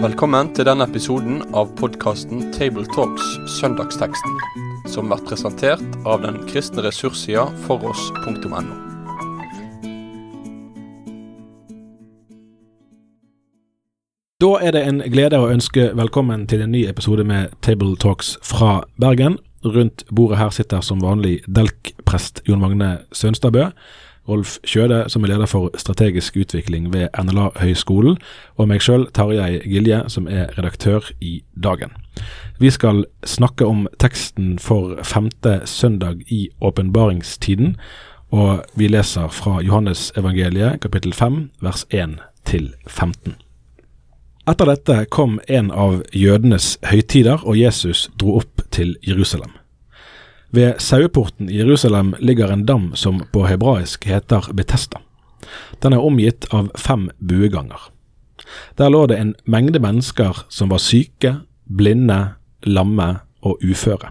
Velkommen til denne episoden av podkasten Tabletalks Søndagsteksten, som blir presentert av den kristne ressurssida foross.no. Da er det en glede å ønske velkommen til en ny episode med Table Talks fra Bergen. Rundt bordet her sitter som vanlig Delk-prest Jon Magne Sønstadbø, Rolf Kjøde, som er leder for strategisk utvikling ved NLA-høgskolen, og meg sjøl, Tarjei Gilje, som er redaktør i Dagen. Vi skal snakke om teksten for femte søndag i åpenbaringstiden, og vi leser fra Johannes evangeliet kapittel 5 vers 1 til 15. Etter dette kom en av jødenes høytider, og Jesus dro opp til Jerusalem. Ved saueporten i Jerusalem ligger en dam som på hebraisk heter Betesta. Den er omgitt av fem bueganger. Der lå det en mengde mennesker som var syke, blinde, lamme og uføre.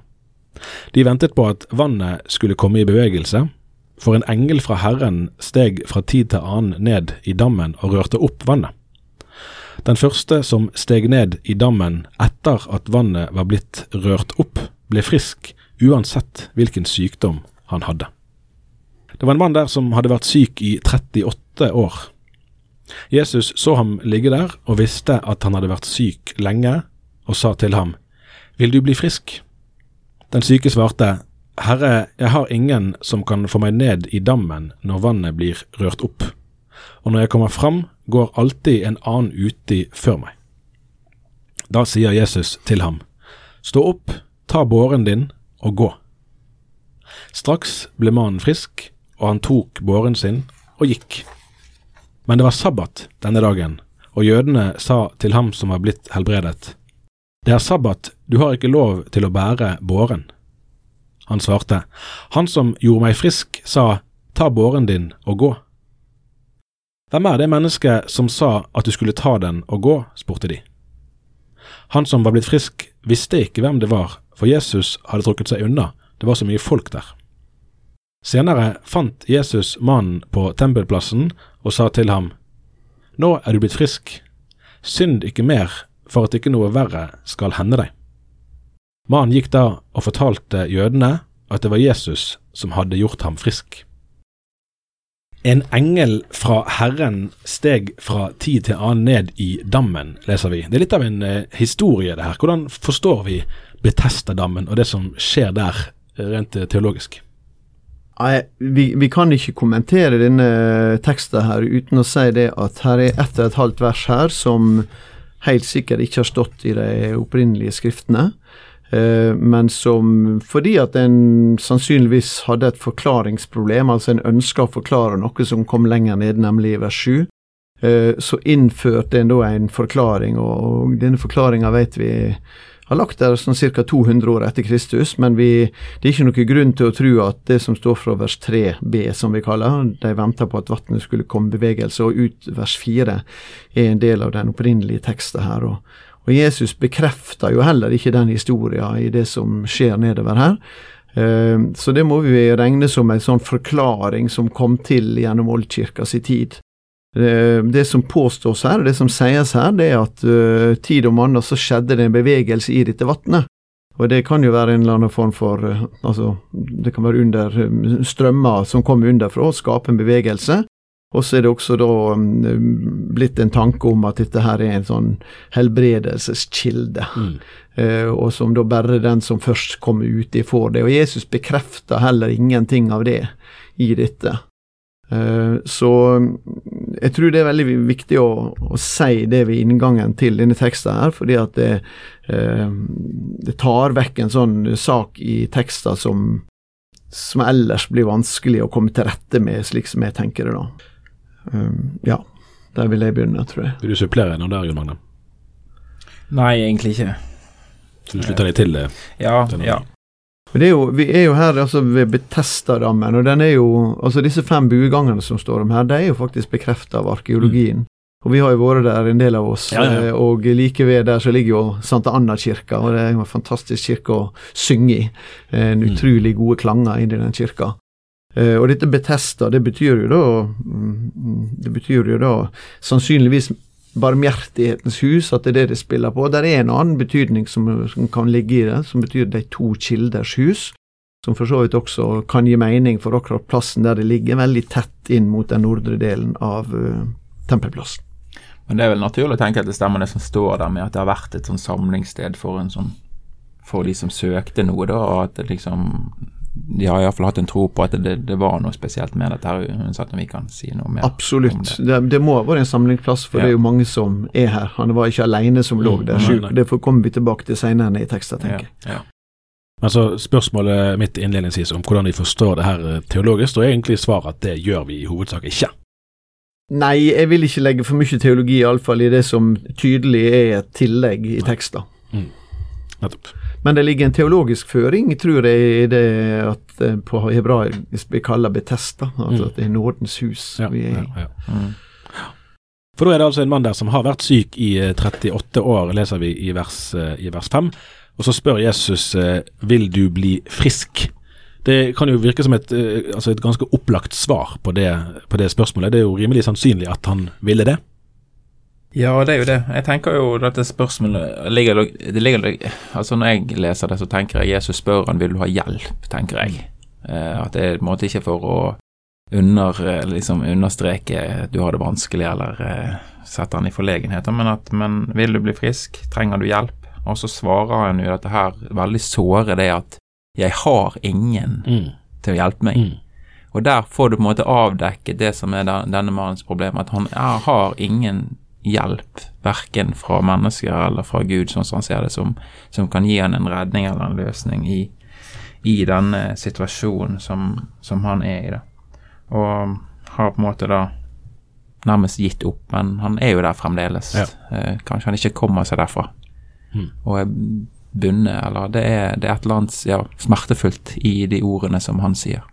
De ventet på at vannet skulle komme i bevegelse, for en engel fra Herren steg fra tid til annen ned i dammen og rørte opp vannet. Den første som steg ned i dammen etter at vannet var blitt rørt opp, ble frisk uansett hvilken sykdom han hadde. Det var en mann der som hadde vært syk i 38 år. Jesus så ham ligge der og visste at han hadde vært syk lenge, og sa til ham, Vil du bli frisk? Den syke svarte, Herre, jeg har ingen som kan få meg ned i dammen når vannet blir rørt opp, og når jeg kommer fram, går alltid en annen uti før meg. Da sier Jesus til ham, Stå opp, ta båren din og gå. Straks ble mannen frisk, og han tok båren sin og gikk. Men det var sabbat denne dagen, og jødene sa til ham som var blitt helbredet, Det er sabbat, du har ikke lov til å bære båren. Han svarte, Han som gjorde meg frisk, sa, Ta båren din og gå. Hvem er det mennesket som sa at du skulle ta den og gå, spurte de. Han som var blitt frisk, visste ikke hvem det var, for Jesus hadde trukket seg unna, det var så mye folk der. Senere fant Jesus mannen på tempelplassen og sa til ham, Nå er du blitt frisk, synd ikke mer for at ikke noe verre skal hende deg. Mannen gikk da og fortalte jødene at det var Jesus som hadde gjort ham frisk. En engel fra Herren steg fra tid til annen ned i dammen, leser vi. Det er litt av en eh, historie, det her. Hvordan forstår vi Betesta-dammen og det som skjer der, eh, rent eh, teologisk? Nei, vi, vi, kan ikke kommentere denne teksten her uten å si det at her er ett og et halvt vers her som helt sikkert ikke har stått i de opprinnelige skriftene. Eh, men som fordi at en sannsynligvis hadde et forklaringsproblem, altså en ønska å forklare noe som kom lenger ned, nemlig i vers 7, eh, så innførte en da en forklaring, og denne forklaringa vet vi har lagt der sånn ca. 200 år etter Kristus, men vi, det er ikke noen grunn til å tro at det som står fra vers 3b, som vi kaller, de venta på at vannet skulle komme i bevegelse, og ut vers 4 er en del av den opprinnelige teksten her. og og Jesus bekrefter jo heller ikke den historien i det som skjer nedover her. Ehm, så det må vi regne som en sånn forklaring som kom til gjennom oldkirka si tid. Ehm, det som påstås her, det som sies her, det er at uh, tid om annen så skjedde det en bevegelse i dette vannet. Og det kan jo være en eller annen form for uh, Altså, det kan være under uh, strømmer som kommer underfra og skape en bevegelse. Og så er det også da um, blitt en tanke om at dette her er en sånn helbredelseskilde, mm. uh, og som da bare den som først kommer uti, får det. Og Jesus bekrefter heller ingenting av det i dette. Uh, så um, jeg tror det er veldig viktig å, å, si det ved inngangen til denne teksten her, fordi at det, uh, det tar vekk en sånn sak i tekster som som ellers blir vanskelig å komme til rette med, slik som jeg tenker det da. Um, ja, der vil jeg begynne, tror jeg. Vil du supplere noe der, Jon Magne? Nei, egentlig ikke. Så du slutter deg til det? Ja. ja. Er jo, vi er jo her altså, ved Betestadammen, og den er jo Altså, disse fem buegangene som står om her, de er jo faktisk bekrefta av arkeologien. Mm. Og vi har jo vært der, en del av oss, ja, ja. Eh, og like ved der så ligger jo Santa Anna-kirka, og det er jo en fantastisk kirke å synge i. En mm. utrolig gode klanger inni den kirka. Eh, og dette Betesta, det betyr jo da mm, Det betyr jo da sannsynligvis barmhjertighetens hus, at det er det det spiller på. Det er en annen betydning som, kan ligge i det, som betyr de to kilders hus. Som for så vidt også kan gi mening for akkurat plassen der det ligger, veldig tett inn mot den nordre delen av uh, tempelplassen. Men det er vel naturlig å tenke at det stemmer det som står der med at det har vært et sånn samlingssted for sånn for de som søkte noe, da, og at det liksom de har iallfall hatt en tro på at det, det, var noe spesielt med dette, her, uansett om vi kan si noe mer Absolutt. om det. det. Det, må ha vært en samlingsplass, for ja. det er jo mange som er her. Han var ikke alene som lå der sjuk. Det kommer vi tilbake til senere i tekster, tenker jeg. Ja. Ja. Altså, Spørsmålet mitt innledningsvis om hvordan vi forstår det her eh, teologisk, og egentlig svaret at det gjør vi i hovedsak ikke. Nei, jeg vil ikke legge for mye teologi, iallfall i det som tydelig er et tillegg i tekster. Mm. Nettopp. Men det ligger en teologisk føring, tror jeg, i det at eh, på hebraisk vi kaller Betesta, altså mm. at det er nådens hus ja, vi er i. Ja, ja. Mm. For da er det altså en mann der som har vært syk i 38 eh, år, leser vi i vers, eh, i vers 5. Og så spør Jesus vil du bli frisk. Det kan jo virke som et, altså et ganske opplagt svar på det, på det spørsmålet. Det er jo rimelig sannsynlig at han ville det. Ja, det er jo det. Jeg tenker jo dette spørsmålet ligger, det ligger, Altså Når jeg leser det, så tenker jeg Jesus spør han vil du ha hjelp, tenker jeg. Eh, at det er på en måte ikke for å under, liksom understreke du har det vanskelig eller eh, sette han i forlegenheter, men at men vil du bli frisk, trenger du hjelp? Og så svarer han jo dette her veldig såre, det at jeg har ingen mm. til å hjelpe meg. Mm. Og der får du på en måte avdekket det som er denne mannens problem, at han har ingen hjelp, verken fra mennesker eller fra Gud, sånn som han ser det, som, som kan gi han en redning eller en løsning i, i denne situasjonen som, som, han er i. da. Og har på en måte da nærmest gitt opp, men han er jo der fremdeles. Ja. Eh, kanskje han ikke kommer seg derfra. Mm. Og er bundet, eller det er, det er et eller annet ja, smertefullt i de ordene som han sier.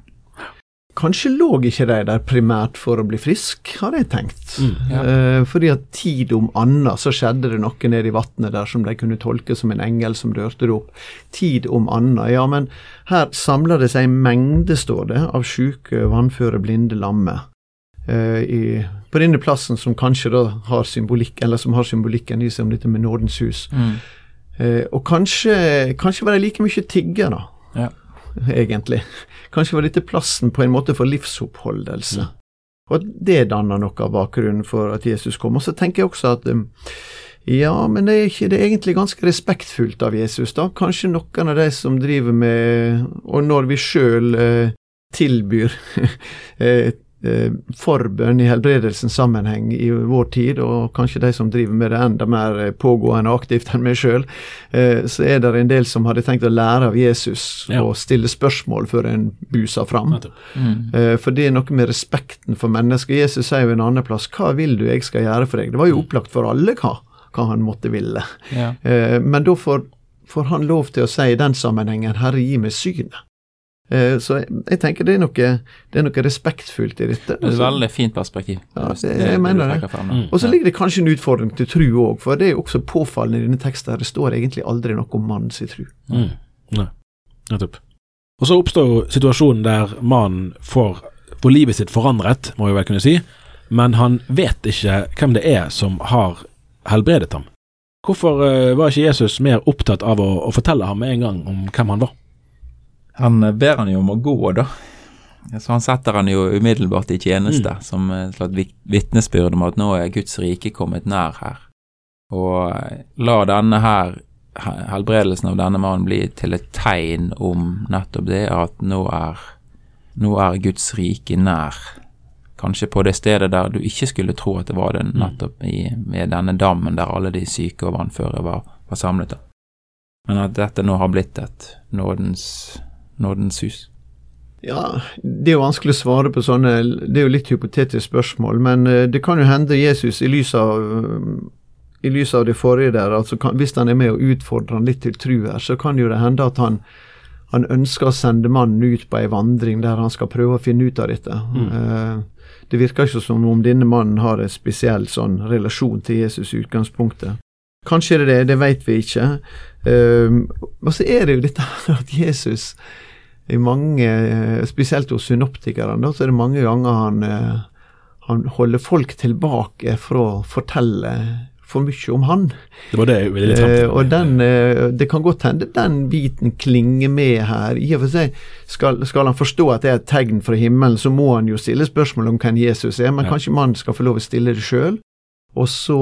Kanskje lå ikke de der primært for å bli frisk, har jeg tenkt. Mm, ja. eh, fordi at tid om anna så skjedde det noe nede i vannet der som de kunne tolke som en engel som rørte det opp. Tid om anna, ja, men her samler det seg en mengde, står det, av sjuke, vannføre, blinde lammer. Eh, på denne plassen som kanskje da har symbolikk, eller som har symbolikken i seg om dette med nådens hus. Mm. Eh, og kanskje, kanskje var de like mye tiggere, ja. egentlig. Kanskje var dette plassen på en måte for livsoppholdelse. Ja. Og det danner noe av bakgrunnen for at Jesus kom. Og så tenker jeg også at um, ja, men det er ikke det er egentlig ganske respektfullt av Jesus, da. Kanskje noen av de som driver med Og når vi sjøl eh, tilbyr eh, Eh, forbønn i helbredelsens sammenheng i vår tid, og kanskje de som driver med det enda mer pågående pågående aktivt enn meg sjøl, eh, så er det en del som hadde tenkt å lære av Jesus ja. og stille spørsmål før en buser fram. Mm. For det er noe med respekten for mennesker. Jesus sier jo en annen plass 'Hva vil du jeg skal gjøre for deg?' Det var jo mm. opplagt for alle hva, hva han måtte ville. Ja. Men da får, får han lov til å si i den sammenhengen 'Herre, gi meg synet'. Eh, så jeg tenker det er, noe, det er noe respektfullt i dette. Det er et veldig fint perspektiv. Ja, det, jeg mener det. Mm. Og så ligger det kanskje en utfordring til tru òg, for det er jo også påfallende i denne teksten. Det står egentlig aldri noe om mannens tru. Mm. Nei, nettopp. Og så oppstår situasjonen der mannen får, får livet sitt forandret, må vi vel kunne si, men han vet ikke hvem det er som har helbredet ham. Hvorfor uh, var ikke Jesus mer opptatt av å, å fortelle ham med en gang om hvem han var? Han eh, ber han jo om å gå, da. Så han setter han jo umiddelbart i tjeneste, mm. som et slags vitnesbyrd om at nå er Guds rike kommet nær her. Og eh, la denne her, helbredelsen av denne mannen bli til et tegn om nettopp det, at nå er, nå er Guds rike nær. Kanskje på det stedet der du ikke skulle tro at det var det, mm. nettopp i, med denne dammen der alle de syke og vannføre var, var samlet. Men at dette nå har blitt et nådens nådens sus? Ja, det er jo vanskelig å svare på sånne Det er jo litt hypotetiske spørsmål, men eh, det kan jo hende Jesus i lys av i lys av det forrige der, altså kan, hvis han er med og utfordrer han litt til tru her, så kan jo det hende at han, han ønsker å sende mannen ut på ei vandring der han skal prøve å finne ut av dette. Mm. Uh, det virker ikke som om denne mannen har en spesiell sånn relasjon til Jesus i utgangspunktet. Kanskje er det det, det vet vi ikke. Um, og så er det jo dette at Jesus i mange, spesielt hos synoptikerne, så er det mange ganger han, han holder folk tilbake fra å fortelle for mye om han. Det var det jeg ville litt frem til. Eh, og den, uh, Det kan godt hende den biten klinger med her. I og for seg skal, skal, han forstå at det er et tegn fra himmelen, så må han jo stille spørsmål om hvem Jesus er, men ja. kanskje man skal få lov å stille det sjøl. Og så,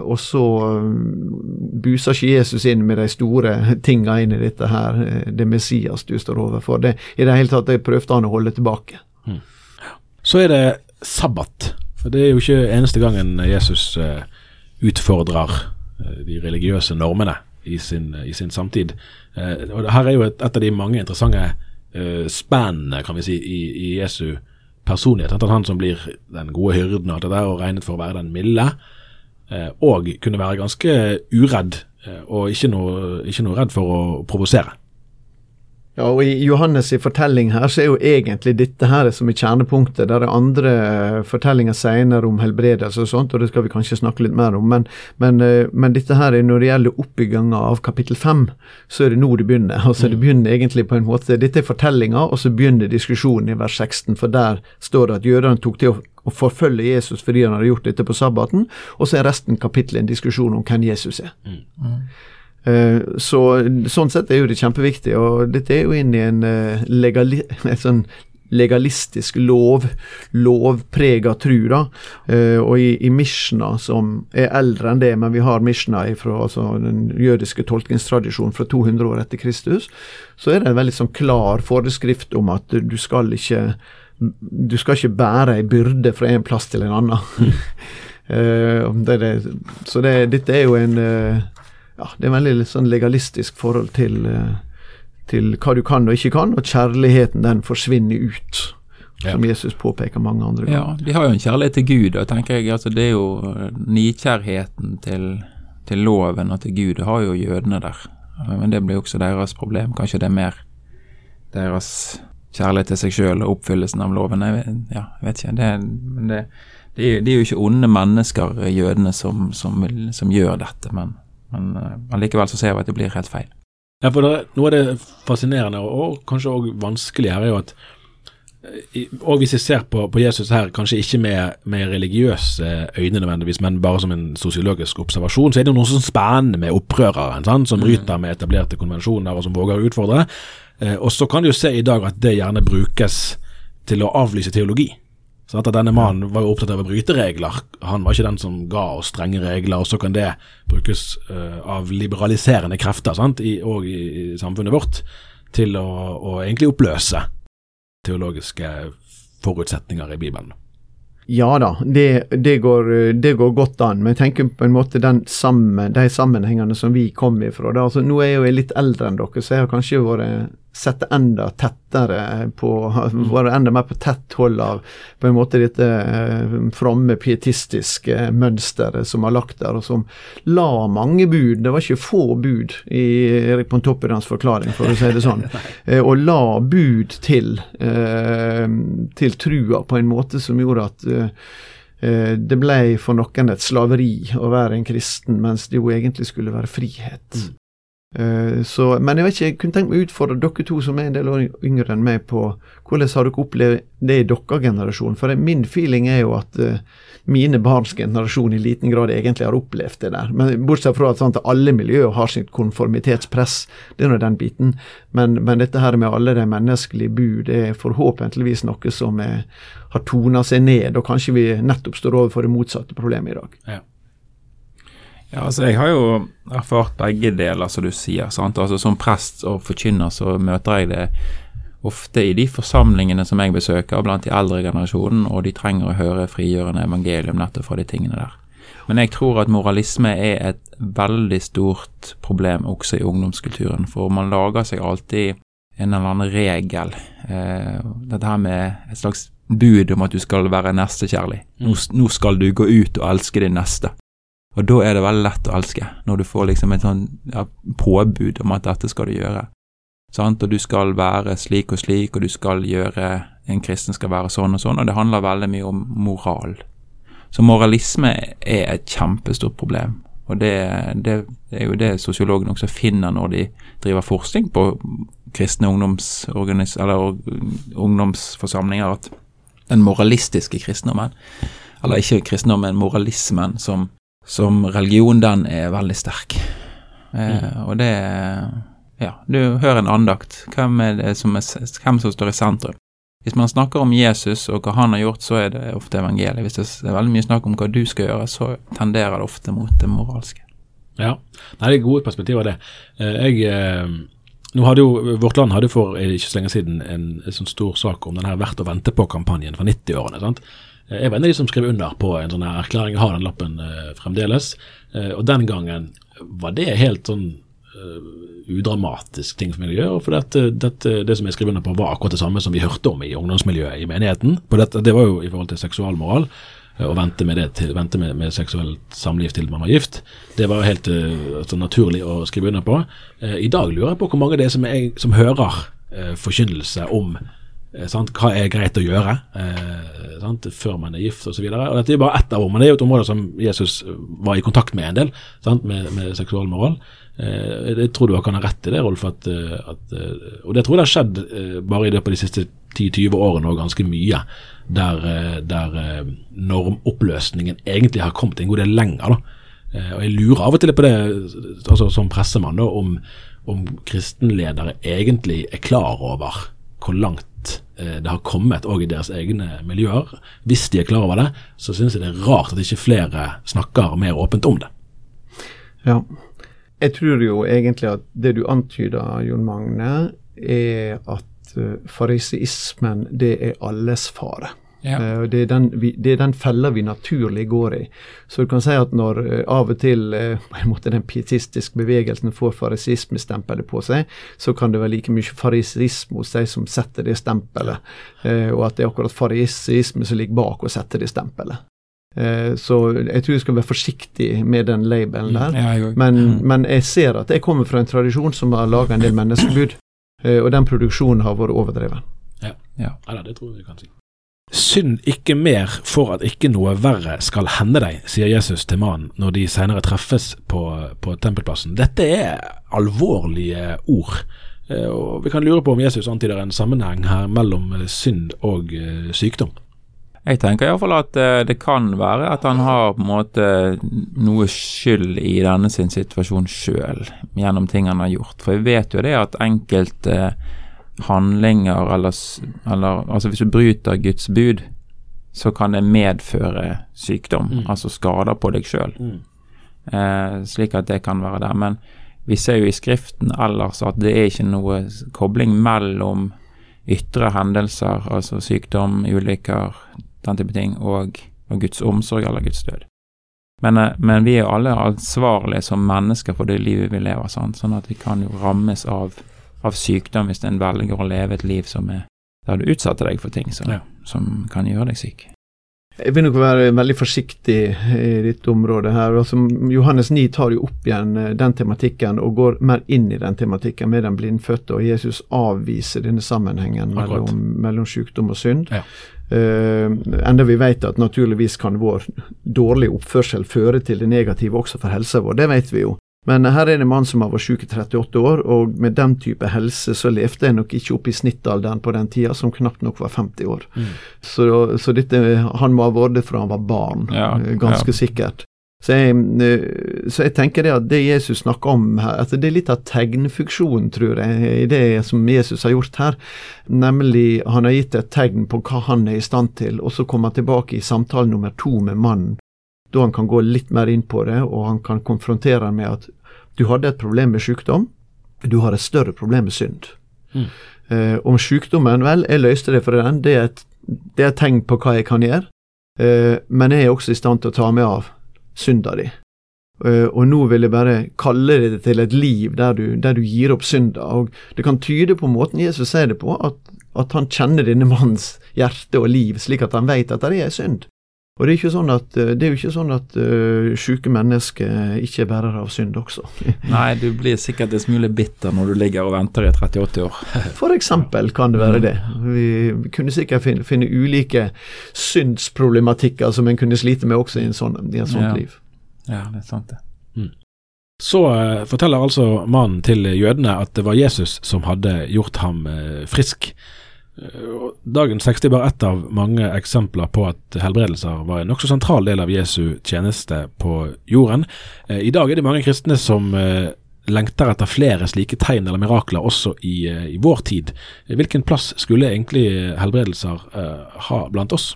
og så mm, buser ikke Jesus inn med de store tinga inn i dette her, eh, det Messias du står overfor. Det, I det hele tatt det prøvde han å holde tilbake. Mm. Så er det sabbat. For Det er jo ikke eneste gangen Jesus eh, utfordrer eh, de religiøse normene i sin, i sin samtid. Og Her er jo et, et av de mange interessante spennene kan vi si, i, i Jesu personlighet. At han som blir den gode hyrden og, det og regnet for å være den milde, uh, og kunne være ganske uredd uh, og ikke noe, ikke noe redd for å provosere. Ja, og I Johannes' i fortelling her så er jo egentlig dette her som er kjernepunktet. Der er andre eh, fortellinger senere om helbredelse og sånt, og det skal vi kanskje snakke litt mer om. Men, men, eh, men dette her er når det gjelder oppbygginga av kapittel fem, så er det nå det begynner. Altså Det mm. begynner egentlig på en måte Dette er fortellinga, og så begynner diskusjonen i vers 16. For der står det at jødene tok til å å forfølge Jesus fordi han hadde gjort dette på sabbaten, og så er resten kapittelet en diskusjon om hvem Jesus er. Mm. Eh, så Sånn sett er jo det kjempeviktig. og Dette er jo inn i en eh, legali, sånn legalistisk lov, lovprega tru. da, uh, Og i, i Mishna, som er eldre enn det, men vi har Mishna fra altså, den jødiske tolkningstradisjonen fra 200 år etter Kristus, så er det en veldig sånn klar foreskrift om at du skal ikke du skal ikke bære ei byrde fra en plass til en annen. uh, det det, så det, dette er jo en ja, det er veldig sånn legalistisk forhold til, eh, til hva du kan og ikke kan, og kjærligheten den forsvinner ut. Som ja. Jesus påpeker mange andre ganger. Ja, de har jo en kjærlighet til Gud, og tenker jeg, altså det er jo eh, nikjærheten til, til loven og til Gud, det har jo jødene der. Men det blir også deres problem. Kanskje det er mer deres kjærlighet til seg sjøl og oppfyllelsen av loven. Jeg vet, ja, jeg vet ikke. Det, det, det, er, jo ikke onde mennesker, jødene, som, som, som gjør dette, men men uh, allikevel så ser vi at det blir helt feil. Ja, for det, Noe av det fascinerende og, kanskje òg vanskelig her er jo at eh, og hvis jeg ser på, på Jesus her, kanskje ikke med, med, religiøse øyne nødvendigvis, men bare som en sosiologisk observasjon, så er det noe sånn spennende med opprøreren, sant? som mm. bryter med etablerte konvensjoner og som våger å utfordre. Eh, og så kan du jo se i dag at det gjerne brukes til å avlyse teologi. At Denne mannen var jo opptatt av å bryte regler. Han var ikke den som ga oss strenge regler, og så kan det brukes uh, av liberaliserende krefter sant? I, og i, i samfunnet vårt til å, å, egentlig oppløse teologiske forutsetninger i Bibelen. Ja da, det, det, går, det, går, godt an. Men jeg tenker på en måte sammen, de sammenhengene som vi kom ifra. Da. Altså, nå er jeg jo litt eldre enn dere, så jeg har kanskje vært sett enda tettere på Være enda mer på tett hold av på en måte dette eh, fromme, pietistiske mønsteret som har lagt der, og som la mange bud. Det var ikke få bud i Erik Pontoppidans forklaring, for å si det sånn. Eh, og la bud til, eh, til trua på en måte som gjorde at det ble for noen et slaveri å være en kristen, mens det jo egentlig skulle være frihet. Eh, så, men jeg vet ikke, jeg kunne tenkt meg å utfordre dere to som er en del år yngre enn meg, på hvordan har dere opplevd det i deres generasjon? For min feeling er jo at uh, mine barns generasjon i liten grad egentlig har opplevd det der. Men Bortsett fra at, sant, alle miljøer har sitt konformitetspress, det er nå den biten. Men, men, dette her med alle de menneskelige bud er forhåpentligvis noe som er, har tona seg ned, og kanskje vi nettopp står overfor det motsatte problemet i dag. Ja. Ja, altså Jeg har jo erfart begge deler, som du sier. sant? Altså Som prest og forkynner så møter jeg det ofte i de forsamlingene som jeg besøker blant de eldre generasjonen, og de trenger å høre frigjørende evangelium nettopp fra de tingene der. Men jeg tror at moralisme er et veldig stort problem også i ungdomskulturen, for man lager seg alltid en eller annen regel. Eh, dette her med et slags bud om at du skal være nestekjærlig. Nå, nå skal du gå ut og elske din neste. Og da er det veldig lett å elske, når du får liksom et sånn ja, påbud om at dette skal du gjøre. Sant? Og du skal være slik og slik, og du skal gjøre En kristen skal være sånn og sånn, og det handler veldig mye om moral. Så moralisme er et kjempestort problem. Og det, det, er jo det sosiologene også finner når de driver forskning på kristne ungdoms ungdomsforsamlinger at den moralistiske kristendommen, eller ikke kristendommen, moralismen som, som religion, den er veldig sterk. Eh, og det Ja, du hører en andakt. Hvem, er det som er, hvem som står i sentrum? Hvis man snakker om Jesus og hva han har gjort, så er det ofte evangeliet. Hvis det er veldig mye snakk om hva du skal gjøre, så tenderer det ofte mot det moralske. Ja, Nei, det er gode perspektiver, det. Eh, Jeg, eh, nå hadde jo, Vårt Land hadde for ikke så lenge siden en, en sånn stor sak om den her Verdt å vente på-kampanjen fra 90-årene. sant? Eh, Jeg var en av de som skrev under på en sånn erklæring, jeg har den lappen eh, fremdeles. Eh, og den gangen var det helt sånn udramatisk ting for meg å gjøre. For dette, dette, det som jeg skrev under på var akkurat det samme som vi hørte om i ungdomsmiljøet i menigheten. Dette, det var jo i forhold til seksualmoral. Å vente med det til, vente med, med seksuelt samliv til man var gift. Det var helt altså, naturlig å skrive under på. I dag lurer jeg på hvor mange det er som, er, som hører uh, forkynnelse om sant? hva er greit å gjøre eh, før man er gift osv. Dette er bare ett av ordene. Det er jo et område som Jesus eh, var i kontakt med en del, sant? Med, med seksualmoral. Eh, jeg tror du kan ha rett i det, Rolf. At, eh, at, eh, og det tror jeg har skjedd eh, bare i løpet av de siste 10-20 årene og ganske mye. Der, eh, der eh, normoppløsningen egentlig har kommet en god del lenger. da. Eh, og Jeg lurer av og til på det, altså som pressemann, da, om, om kristenledere egentlig er klar over hvor langt eh, det har kommet òg i deres egne miljøer. Hvis de er klar over det, så syns jeg det er rart at ikke flere snakker mer åpent om det. Ja. Jeg tror jo egentlig at det du antyder, Jon Magne, er at uh, fariseismen, det er alles fare. Ja. Eh, det, er den, vi, det er den fella vi naturlig går i. Så du kan si at når eh, av og til eh, på en måte den pietistiske bevegelsen får farisismestempelet på seg, så kan det være like mye farisisme hos de som setter det stempelet, eh, og at det er akkurat farisisme som ligger bak å sette det stempelet. Eh, så jeg tror jeg skal være forsiktig med den labelen der. Men, Mm. men jeg ser at jeg kommer fra en tradisjon som har laga en del menneskebud, eh, og den produksjonen har vært overdreven. Ja, ja. det tror jeg vi kan si. Synd ikke mer for at ikke noe verre skal hende deg, sier Jesus til mannen når de senere treffes på, på tempelplassen. Dette er alvorlige ord, eh, og vi kan lure på om Jesus antyder en sammenheng her mellom synd og eh, sykdom. Jeg tenker iallfall at eh, det kan være at han har på en måte noe skyld i denne sin situasjon sjøl, gjennom ting han har gjort. For jeg vet jo det at enkelte handlinger eller, eller Altså hvis du bryter Guds bud, så kan det medføre sykdom, Mm. altså skader på deg sjøl. Eh, slik at det kan være der. Men vi ser jo i Skriften ellers at det er ikke noe kobling mellom ytre hendelser, altså sykdom, ulykker, den type ting, og, og Guds omsorg eller Guds død. Men, eh, men vi er alle ansvarlige som mennesker for det livet vi lever, sant? sånn at vi kan jo rammes av, av sykdom hvis en velger å leve et liv som er der du utsetter deg for ting som, Ja. som kan gjøre deg syk. Jeg vil nok være veldig forsiktig i ditt område her. Altså, Johannes 9 tar jo opp igjen eh, den tematikken og går mer inn i den tematikken med den blindfødte, og Jesus avviser denne sammenhengen Akkurat. mellom, mellom sykdom og synd. Ja. Uh, enda vi vet at naturligvis kan vår dårlige oppførsel føre til det negative også for helsa vår, det vet vi jo. Men her er det en mann som har vært syk i 38 år, og med den type helse så levde jeg nok ikke opp i snittalderen på den tida, som knapt nok var 50 år. Så, så dette, han må ha vært det fra han var barn, Ja, eh, ganske ja. sikkert. Så jeg, eh, så jeg tenker det at det Jesus snakker om her, at det er litt av tegnfunksjonen, tror jeg, i det som Jesus har gjort her. Nemlig, han har gitt et tegn på hva han er i stand til, og så kommer han tilbake i samtale nummer to med mannen, da han kan gå litt mer inn på det, og han kan konfrontere han med at du hadde et problem med sykdom, du har et større problem med synd. Mm. Eh, om sykdommen, vel, jeg løste det for den, det er et, det er et tegn på hva jeg kan gjøre, eh, men jeg er også i stand til å ta meg av synda di. Eh, og nå vil jeg bare kalle det til et liv der du, der du gir opp synda. Og det kan tyde på måten Jesus sier det på, at, at han kjenner denne mannens hjerte og liv, slik at han vet at det er synd. Og det er, ikke sånn at, eh, det er jo ikke sånn at uh, syke mennesker ikke er bærere av synd også. Nei, du blir sikkert en smule bitter når du ligger og venter i 38 år. For eksempel kan det være det. Vi, kunne sikkert finne, finne ulike syndsproblematikker som en kunne slite med også i en sånn, i et sånt Ja. liv. Ja, det er sant det. Så eh, forteller altså mannen til jødene at det var Jesus som hadde gjort ham frisk. Dagens tekst er ett av mange eksempler på at helbredelser var en nokså sentral del av Jesu tjeneste på jorden. Eh, I dag er det mange kristne som eh, lengter etter flere slike tegn eller mirakler også i, eh, i vår tid. Hvilken plass skulle egentlig helbredelser ha blant oss?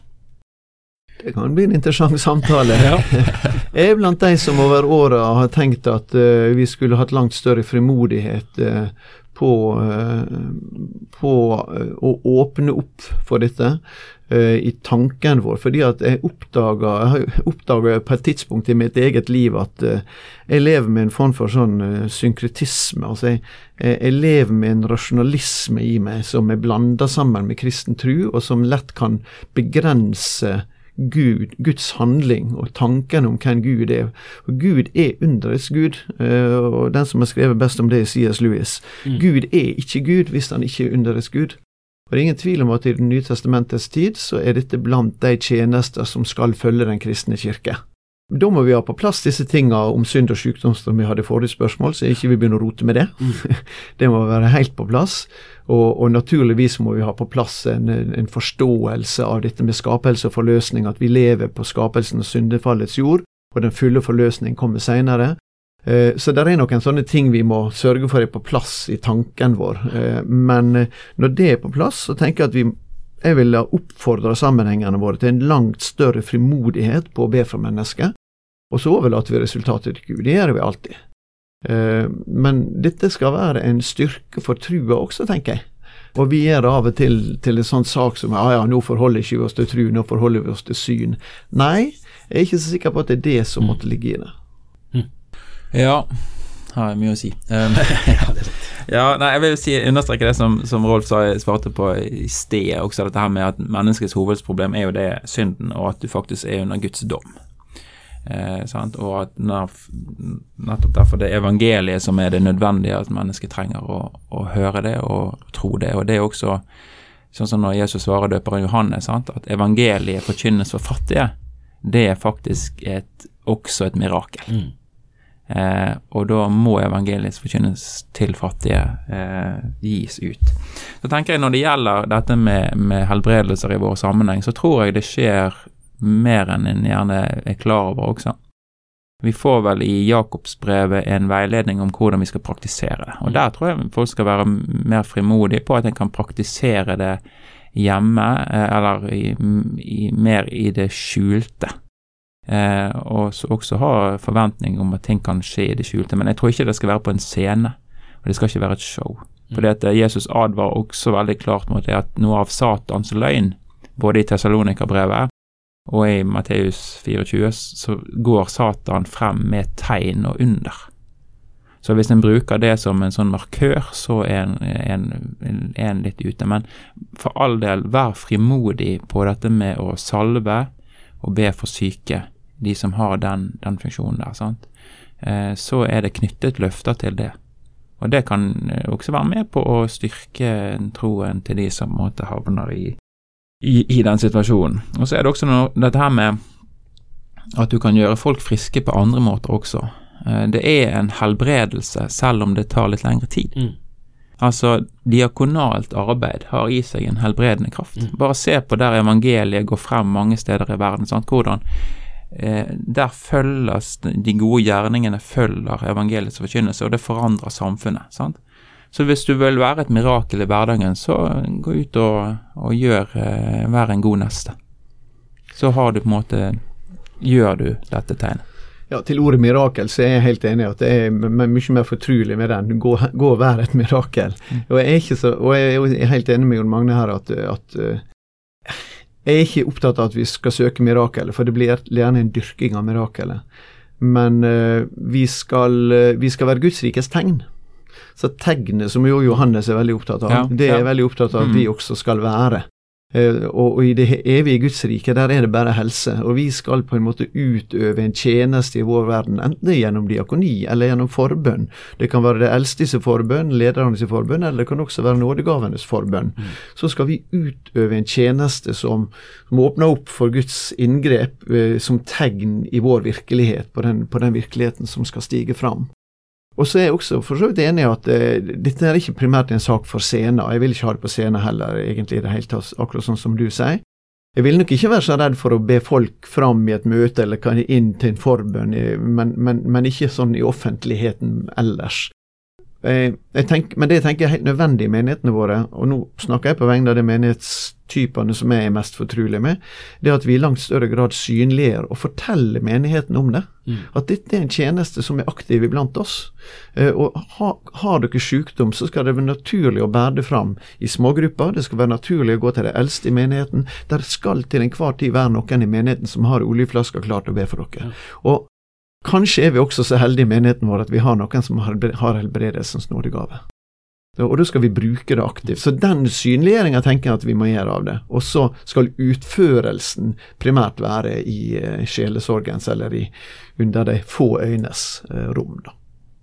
Det kan bli en interessant samtale. Jeg er blant de som over åra har tenkt at vi skulle hatt langt større frimodighet eh, på, eh, på eh, å åpne opp for dette eh, i tanken vår. Fordi at jeg oppdaga, jeg oppdaga på et tidspunkt i mitt eget liv at jeg lever med en form for sånn synkretisme. Altså jeg, jeg, lever med en rasjonalisme i meg som er blanda sammen med kristen tro, og som lett kan begrense Gud, Guds handling og tanken om hvem Gud er. For Gud er underets Gud, eh, og den som har skrevet best om det, er C.S. Lewis. Mm. Gud er ikke Gud hvis han ikke er underets Gud. Og Det er ingen tvil om at i Det nye testamentets tid så er dette blant de tjenester som skal følge den kristne kirke. Da må vi ha på plass disse tinga om synd og sykdom som vi hadde forrige spørsmål, så ikke vi begynner å rote med det. det må være helt på plass. Og, og naturligvis må vi ha på plass en, en forståelse av dette med skapelse og forløsning, at vi lever på skapelsen og syndefallets jord, og den fulle forløsning kommer seinere. Eh, Så det er noen sånne ting vi må sørge for er på plass i tanken vår. Eh, Men eh, når det er på plass, så tenker jeg at vi jeg vil oppfordre sammenhengene våre til en langt større frimodighet på å be for mennesket, og så overlater vi resultatet til Gud. Det gjør vi alltid. Eh, Men dette skal være en styrke for trua også, tenker jeg. Og vi gjør det av og til til en sånn sak som ja, ja, nå forholder ikke vi oss til tru, nå forholder vi oss til syn. Nei, jeg er ikke så sikker på at det er det som måtte ligge i det. Ja, har jeg mye å si. Um, ja, nei, jeg vil si, understreke det som, som Rolf sa, svarte på i sted, også dette her med at menneskets hovedproblem er jo det synden, og at du faktisk er under Guds dom. Eh, sant? Og at nettopp derfor det er evangeliet som er det nødvendige, at mennesket trenger å, å høre det og tro det. Og det er også sånn som når Jesus svarer døperen Johannes, sant? at evangeliet forkynnes for fattige. Det er faktisk et, også et mirakel. Eh, og da må evangeliet forkynnes til fattige eh, gis ut. Så tenker jeg Når det gjelder dette med, med helbredelser i vår sammenheng, så tror jeg det skjer mer enn en gjerne er klar over også. Vi får vel i Jakobsbrevet en veiledning om hvordan vi skal praktisere det. Og Der tror jeg folk skal være mer frimodige på at en kan praktisere det hjemme, eh, eller i, i, mer i det skjulte. Eh, og så også ha forventning om at ting kan skje i det skjulte. Men jeg tror ikke det skal være på en scene, og det skal ikke være et show. Fordi at eh, Jesus advarer også veldig klart mot det at noe av Satans løgn, både i Tessalonika-brevet og i Matteus 24, så går Satan frem med tegn og under. Så hvis en bruker det som en sånn markør, så er en, en, en, litt ute. Men for all del, vær frimodig på dette med å salve og be for syke, de som har den, den funksjonen der. sant? Eh, så er det knyttet løfter til det. Og det kan eh, også være med på å styrke troen til de som måtte havner i, i, i den situasjonen. Og så er det også noe, dette her med at du kan gjøre folk friske på andre måter også. Eh, Det er en helbredelse, selv om det tar litt lengre tid. Mm. Altså, diakonalt arbeid har i seg en helbredende kraft. Mm. Bare se på der evangeliet går frem mange steder i verden. Sant? Hvordan eh, Der følges de gode gjerningene følger evangeliets forkynnelse, og det forandrer samfunnet. Sant? Så hvis du vil være et mirakel i hverdagen, så gå ut og, og gjør eh, Vær en god neste. Så har du på en måte Gjør du dette tegnet. Ja, Til ordet mirakel så er jeg helt enig at det er mye mer fortrulig med den. Gå, gå og vær et mirakel. Og jeg er så, og jeg er helt enig med Jon Magne her at, at eh, jeg er ikke opptatt av at vi skal søke mirakelet, for det blir gjerne en dyrking av mirakelet. Men eh, vi, skal, vi skal være Guds rikes tegn. Så tegnet, som jo Johannes er veldig opptatt av, Ja, det er ja. veldig opptatt av at Mm. vi også skal være. Uh, og, og i det evige Guds rike, der er det bare helse. Og vi skal på en måte utøve en tjeneste i vår verden, enten det er gjennom diakoni eller gjennom forbønn. Det kan være det eldstes forbønn, ledernes forbønn, eller det kan også være nådegavenes forbønn. Så skal vi utøve en tjeneste som, som åpner opp for Guds inngrep uh, som tegn i vår virkelighet, på den, på den virkeligheten som skal stige fram. Og så er jeg også for så vidt enig i at uh, dette er ikke primært en sak for scenen. Jeg vil ikke ha det på scenen heller, egentlig i det hele tatt, akkurat sånn som du sier. Jeg vil nok ikke være så redd for å be folk fram i et møte eller inn til en forbønn, eh, men, men, men ikke sånn i offentligheten ellers. Jeg, jeg tenker, men det jeg tenker er helt nødvendig i menighetene våre, og nå snakker jeg på vegne av de menighetstypene som jeg er mest fortrolig med, det er at vi i langt større grad synliggjør og forteller menigheten om det. Mm. At dette er en tjeneste som er aktiv iblant oss. Eh, og ha, har dere sykdom, så skal det være naturlig å bære det fram i smågrupper. Det skal være naturlig å gå til de eldste i menigheten. Der skal til enhver tid være noen i menigheten som har oljeflasker klart å be for dere. Og Kanskje er vi også så heldige i menigheten vår at vi har noen som har har helbredelsens nådegave. Og da skal vi bruke det aktivt. Så den synliggjøringa tenker jeg at vi må gjøre av det. Og så skal utførelsen primært være i eh, sjelesorgens, eller i under de få øynes eh, rom, da.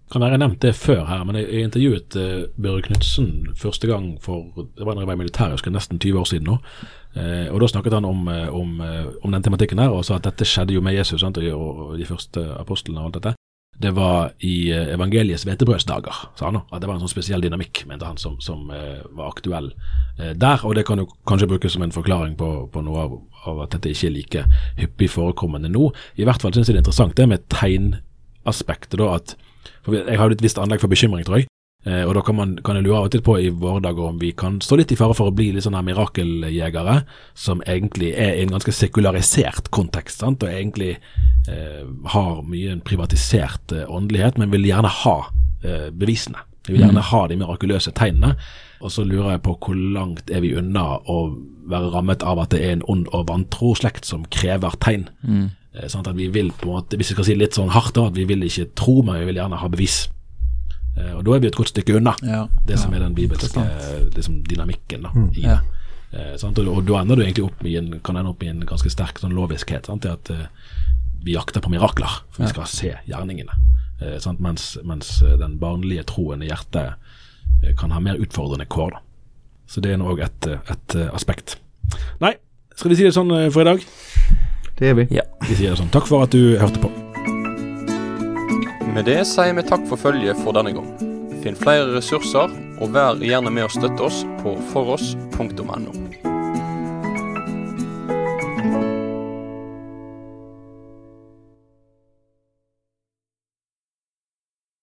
Kan være jeg nevnt det før her, men jeg, intervjuet uh, Børre Knutsen første gang for det var da jeg var i militæret, husker nesten 20 år siden nå. Eh, og Da snakket han om, eh, om, eh, om den tematikken her, og sa at dette skjedde jo med Jesus sant, og de første apostlene og alt dette. Det var i eh, evangeliets hvetebrødsdager, sa han. At det var en sånn spesiell dynamikk, mente han, som, som eh, var aktuell eh, der. Og det kan jo kanskje brukes som en forklaring på, på noe av, av at dette ikke er like hyppig forekommende nå. I hvert fall syns jeg det er interessant det med tegnaspektet, da. at for Jeg har jo et visst anlegg for bekymring, tror jeg. Og da kan, man, kan jeg lure av og til på i våre dager om vi kan stå litt i fare for å bli litt sånne mirakeljegere, som egentlig er i en ganske sekularisert kontekst, sant? og egentlig har mye en privatisert eh, åndelighet, men vil gjerne ha eh, bevisene. Vi vil gjerne ha de mirakuløse tegnene. Og så lurer jeg på hvor langt er vi unna å være rammet av at det er en ond og vantro slekt som krever tegn. Eh, sånn at vi vil på en måte, Hvis vi skal si det litt sånn hardt, da, at vi vil ikke tro, men vi vil gjerne ha bevis. Eh, og Da er vi et godt stykke unna Ja. det som Ja, er den bibelske liksom, dynamikken. da, i Ja. det. Eh, sant? Og, og da ender du egentlig opp i en, kan ende opp i en ganske sterk sånn loviskhet. Sant? At eh, vi jakter på mirakler, for vi skal se gjerningene. Eh, sant? Mens, mens eh, den barnlige troen i hjertet eh, kan ha mer utfordrende kår. da. Så det er nå òg et, eh, et aspekt. Nei, skal vi si det sånn for i dag? Det er vi. Ja. Vi sier det sånn. Takk for at du hørte på. Med det sier vi takk for følget for denne gang. Finn flere ressurser, og vær gjerne med å støtte oss på foross.no.